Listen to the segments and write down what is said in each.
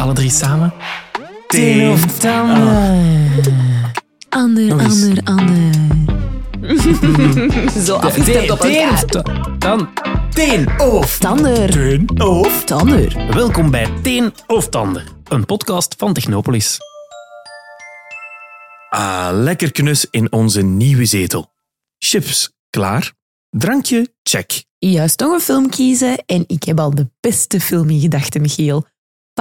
Alle drie samen. Teen of tanden. Ander, Nog eens. ander, ander. Zo afgestemd op Teen elkaar. dan. Teen of Tander. Teen of Tander. Welkom bij Teen of Tander, een podcast van Technopolis. Ah, lekker knus in onze nieuwe zetel. Chips, klaar. Drankje, check. Juist nog een film kiezen en ik heb al de beste film in gedachten, Michiel.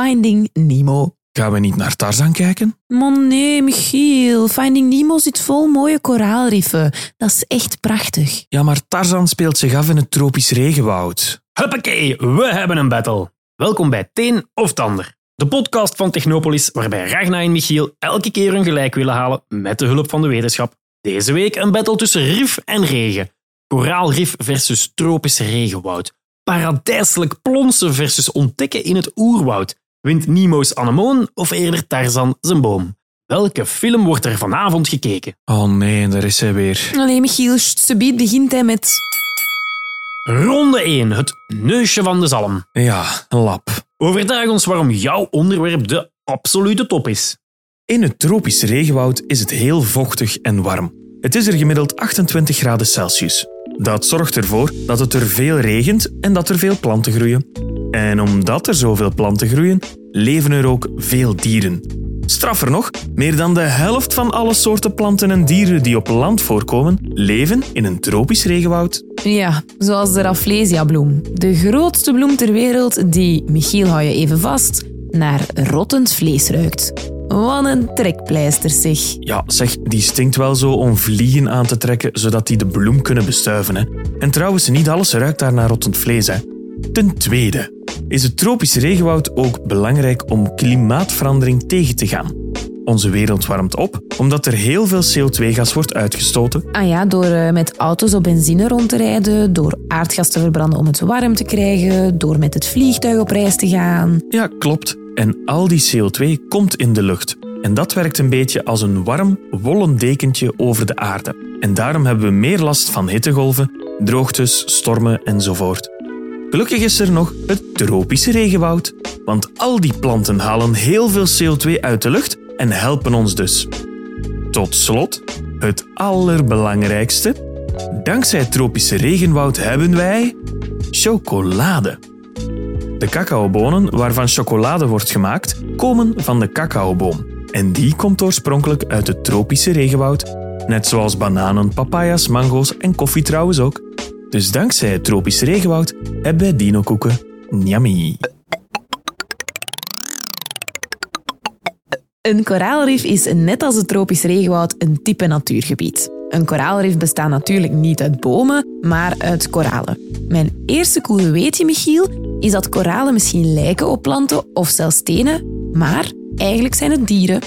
Finding Nemo. Gaan we niet naar Tarzan kijken? Man nee, Michiel. Finding Nemo zit vol mooie koraalriffen. Dat is echt prachtig. Ja, maar Tarzan speelt zich af in het tropisch regenwoud. Huppakee, we hebben een battle. Welkom bij Teen of Tander, de podcast van Technopolis waarbij Ragna en Michiel elke keer een gelijk willen halen met de hulp van de wetenschap. Deze week een battle tussen rif en regen. Koraalrif versus tropisch regenwoud. Paradijselijk plonsen versus ontdekken in het oerwoud. Wint Nemo's anemoon of eerder Tarzan zijn boom? Welke film wordt er vanavond gekeken? Oh nee, daar is hij weer. Allee, Michiel, subiet begint hij met... Ronde 1, het neusje van de zalm. Ja, een lap. Overtuig ons waarom jouw onderwerp de absolute top is. In het tropisch regenwoud is het heel vochtig en warm. Het is er gemiddeld 28 graden Celsius. Dat zorgt ervoor dat het er veel regent en dat er veel planten groeien. En omdat er zoveel planten groeien, leven er ook veel dieren. Straffer nog, meer dan de helft van alle soorten planten en dieren die op land voorkomen, leven in een tropisch regenwoud. Ja, zoals de Rafflesia-bloem. De grootste bloem ter wereld die, Michiel hou je even vast, naar rottend vlees ruikt. Wat een trekpleister zeg. Ja, zeg, die stinkt wel zo om vliegen aan te trekken, zodat die de bloem kunnen bestuiven. Hè. En trouwens, niet alles ruikt daar naar rottend vlees. Hè. Ten tweede is het tropisch regenwoud ook belangrijk om klimaatverandering tegen te gaan. Onze wereld warmt op omdat er heel veel CO2-gas wordt uitgestoten. Ah ja, door eh, met auto's op benzine rond te rijden, door aardgas te verbranden om het warm te krijgen, door met het vliegtuig op reis te gaan. Ja, klopt. En al die CO2 komt in de lucht. En dat werkt een beetje als een warm, wollen dekentje over de aarde. En daarom hebben we meer last van hittegolven, droogtes, stormen enzovoort. Gelukkig is er nog het tropische regenwoud. Want al die planten halen heel veel CO2 uit de lucht en helpen ons dus. Tot slot, het allerbelangrijkste. Dankzij het tropische regenwoud hebben wij chocolade. De cacaobonen waarvan chocolade wordt gemaakt, komen van de cacaoboom. En die komt oorspronkelijk uit het tropische regenwoud, net zoals bananen, papaya's, mango's en koffie trouwens ook. Dus dankzij het tropische regenwoud hebben wij dinokoeken. Yummy. Een koraalrif is net als het tropisch regenwoud een type natuurgebied. Een koraalrif bestaat natuurlijk niet uit bomen, maar uit koralen. Mijn eerste coole weetje, Michiel, is dat koralen misschien lijken op planten of zelfs stenen, maar eigenlijk zijn het dieren.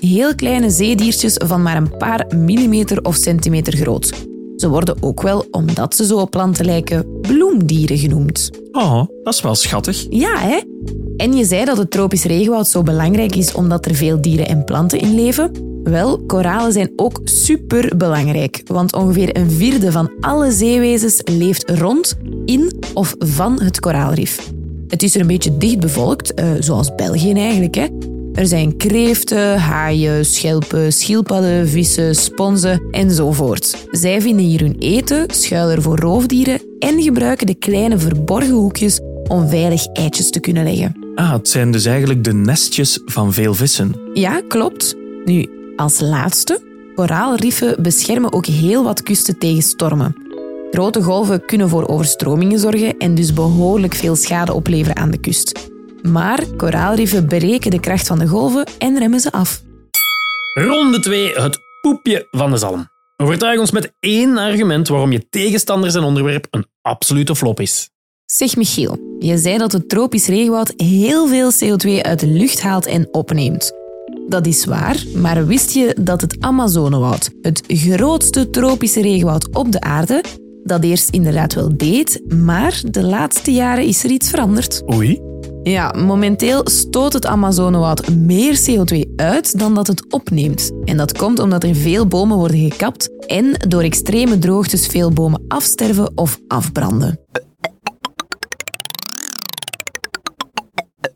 Heel kleine zeediertjes van maar een paar millimeter of centimeter groot. Ze worden ook wel, omdat ze zo op planten lijken, bloemdieren genoemd. Oh, dat is wel schattig. Ja, hè? En je zei dat het tropisch regenwoud zo belangrijk is omdat er veel dieren en planten in leven. Wel, koralen zijn ook super belangrijk, want ongeveer een vierde van alle zeewezens leeft rond, in of van het koraalrif. Het is er een beetje dicht bevolkt, eh, zoals België eigenlijk. Hè? Er zijn kreeften, haaien, schelpen, schildpadden, vissen, sponsen enzovoort. Zij vinden hier hun eten, schuilen er voor roofdieren en gebruiken de kleine verborgen hoekjes om veilig eitjes te kunnen leggen. Ah, het zijn dus eigenlijk de nestjes van veel vissen. Ja, klopt. Nu, als laatste, koraalriffen beschermen ook heel wat kusten tegen stormen. Grote golven kunnen voor overstromingen zorgen en dus behoorlijk veel schade opleveren aan de kust. Maar koraalriffen bereken de kracht van de golven en remmen ze af. Ronde 2, het poepje van de zalm. Overtuig ons met één argument waarom je tegenstander zijn onderwerp een absolute flop is. Zeg Michiel, je zei dat het tropisch regenwoud heel veel CO2 uit de lucht haalt en opneemt. Dat is waar, maar wist je dat het Amazonewoud, het grootste tropische regenwoud op de aarde, dat eerst inderdaad wel deed, maar de laatste jaren is er iets veranderd? Oei. Ja, momenteel stoot het Amazonewoud meer CO2 uit dan dat het opneemt. En dat komt omdat er veel bomen worden gekapt en door extreme droogtes veel bomen afsterven of afbranden.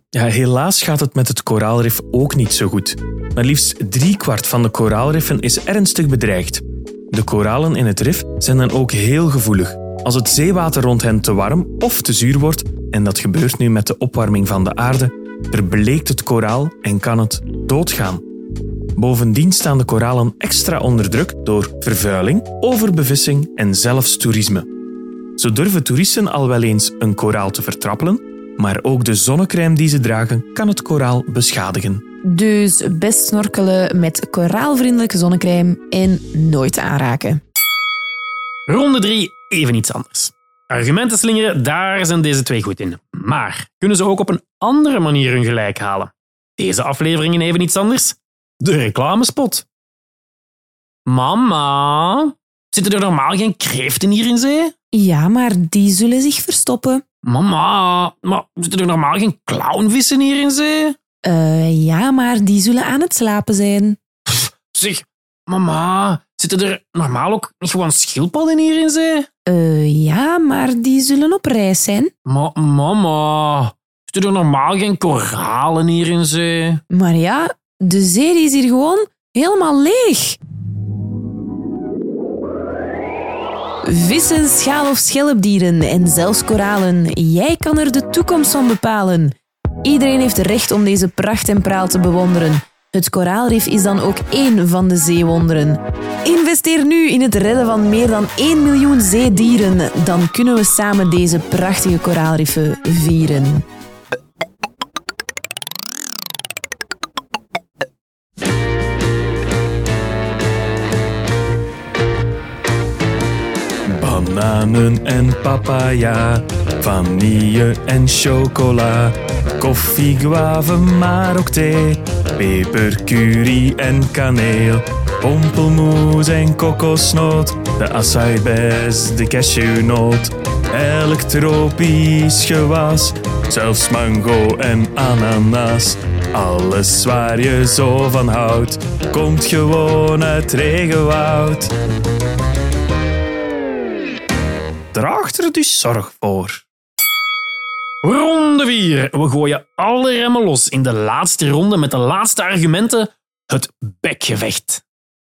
Ja, helaas gaat het met het koraalrif ook niet zo goed. Maar liefst driekwart van de koraalriffen is ernstig bedreigd. De koralen in het rif zijn dan ook heel gevoelig. Als het zeewater rond hen te warm of te zuur wordt, en dat gebeurt nu met de opwarming van de aarde, verbleekt het koraal en kan het doodgaan. Bovendien staan de koralen extra onder druk door vervuiling, overbevissing en zelfs toerisme. Zo durven toeristen al wel eens een koraal te vertrappelen, maar ook de zonnecrème die ze dragen kan het koraal beschadigen. Dus best snorkelen met koraalvriendelijke zonnecrème en nooit aanraken. Ronde 3, even iets anders. Argumenten slingeren, daar zijn deze twee goed in. Maar kunnen ze ook op een andere manier hun gelijk halen? Deze aflevering in even iets anders? De reclamespot. Mama, zitten er normaal geen kreeften hier in zee? Ja, maar die zullen zich verstoppen. Mama, maar zitten er normaal geen clownvissen hier in zee? Eh, ja, maar die zullen aan het slapen zijn. Zeg, mama, zitten er normaal ook niet gewoon schildpadden hier in zee? Eh, ja, maar die zullen op reis zijn. Ma mama, zitten er normaal geen koralen hier in zee? Maar ja, de zee is hier gewoon helemaal leeg. Vissen, schaal- of schelpdieren en zelfs koralen. Jij kan er de toekomst van bepalen. Iedereen heeft recht om deze pracht en praal te bewonderen. Het koraalrif is dan ook één van de zeewonderen. Investeer nu in het redden van meer dan 1 miljoen zeedieren. Dan kunnen we samen deze prachtige koraalriffen vieren. Bananen en papaya, vanille en chocola, koffie, guave, maar ook thee, peper, curry en kaneel, pompelmoes en kokosnoot, de acai de cashewnoot, elk tropisch gewas, zelfs mango en ananas. Alles waar je zo van houdt, komt gewoon uit regenwoud. Draag er dus zorg voor. Ronde 4. We gooien alle remmen los in de laatste ronde met de laatste argumenten. Het bekgevecht.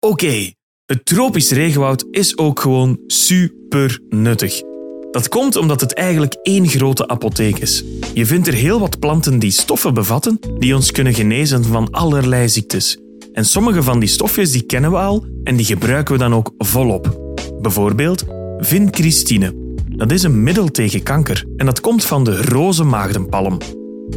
Oké, het tropisch regenwoud is ook gewoon super nuttig. Dat komt omdat het eigenlijk één grote apotheek is. Je vindt er heel wat planten die stoffen bevatten die ons kunnen genezen van allerlei ziektes. En sommige van die stofjes die kennen we al en die gebruiken we dan ook volop. Bijvoorbeeld vincrystine. Dat is een middel tegen kanker en dat komt van de rozenmaagdenpalm.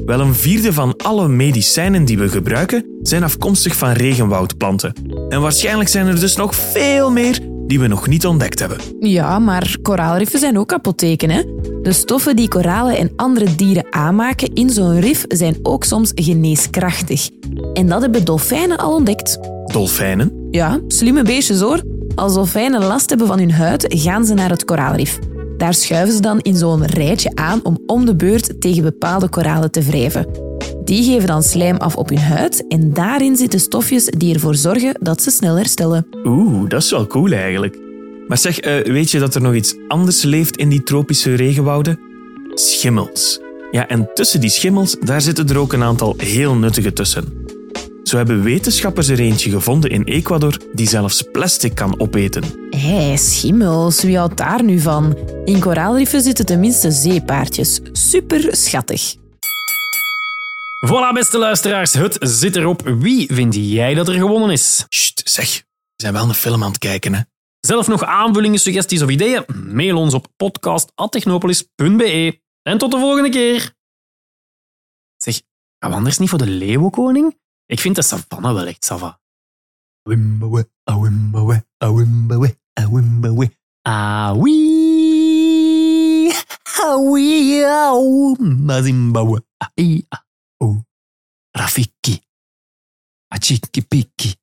Wel een vierde van alle medicijnen die we gebruiken zijn afkomstig van regenwoudplanten. En waarschijnlijk zijn er dus nog veel meer die we nog niet ontdekt hebben. Ja, maar koraalriffen zijn ook apotheken, hè? De stoffen die koralen en andere dieren aanmaken in zo'n rif zijn ook soms geneeskrachtig. En dat hebben dolfijnen al ontdekt. Dolfijnen? Ja, slimme beestjes hoor. Als dolfijnen last hebben van hun huid, gaan ze naar het koraalrif. Daar schuiven ze dan in zo'n rijtje aan om om de beurt tegen bepaalde koralen te wrijven. Die geven dan slijm af op hun huid en daarin zitten stofjes die ervoor zorgen dat ze snel herstellen. Oeh, dat is wel cool eigenlijk. Maar zeg, eh, weet je dat er nog iets anders leeft in die tropische regenwouden? Schimmels. Ja, en tussen die schimmels, daar zitten er ook een aantal heel nuttige tussen. Zo hebben wetenschappers er eentje gevonden in Ecuador die zelfs plastic kan opeten. Hé, schimmels, wie houdt daar nu van? In koraalriffen zitten tenminste zeepaardjes. Super schattig. Voilà, beste luisteraars, het zit erop. Wie vind jij dat er gewonnen is? Sst, zeg, we zijn wel een film aan het kijken, hè? Zelf nog aanvullingen, suggesties of ideeën? Mail ons op podcast.technopolis.be. En tot de volgende keer. Zeg, gaan we anders niet voor de leeuwenkoning? Ik vind de savanne wel echt sava. Wimbawe, awimbawe, awimbawe, awimbawe. Awi. Awi, au, mazimbawe. Ai. Oh, Rafiki. Achiki piki.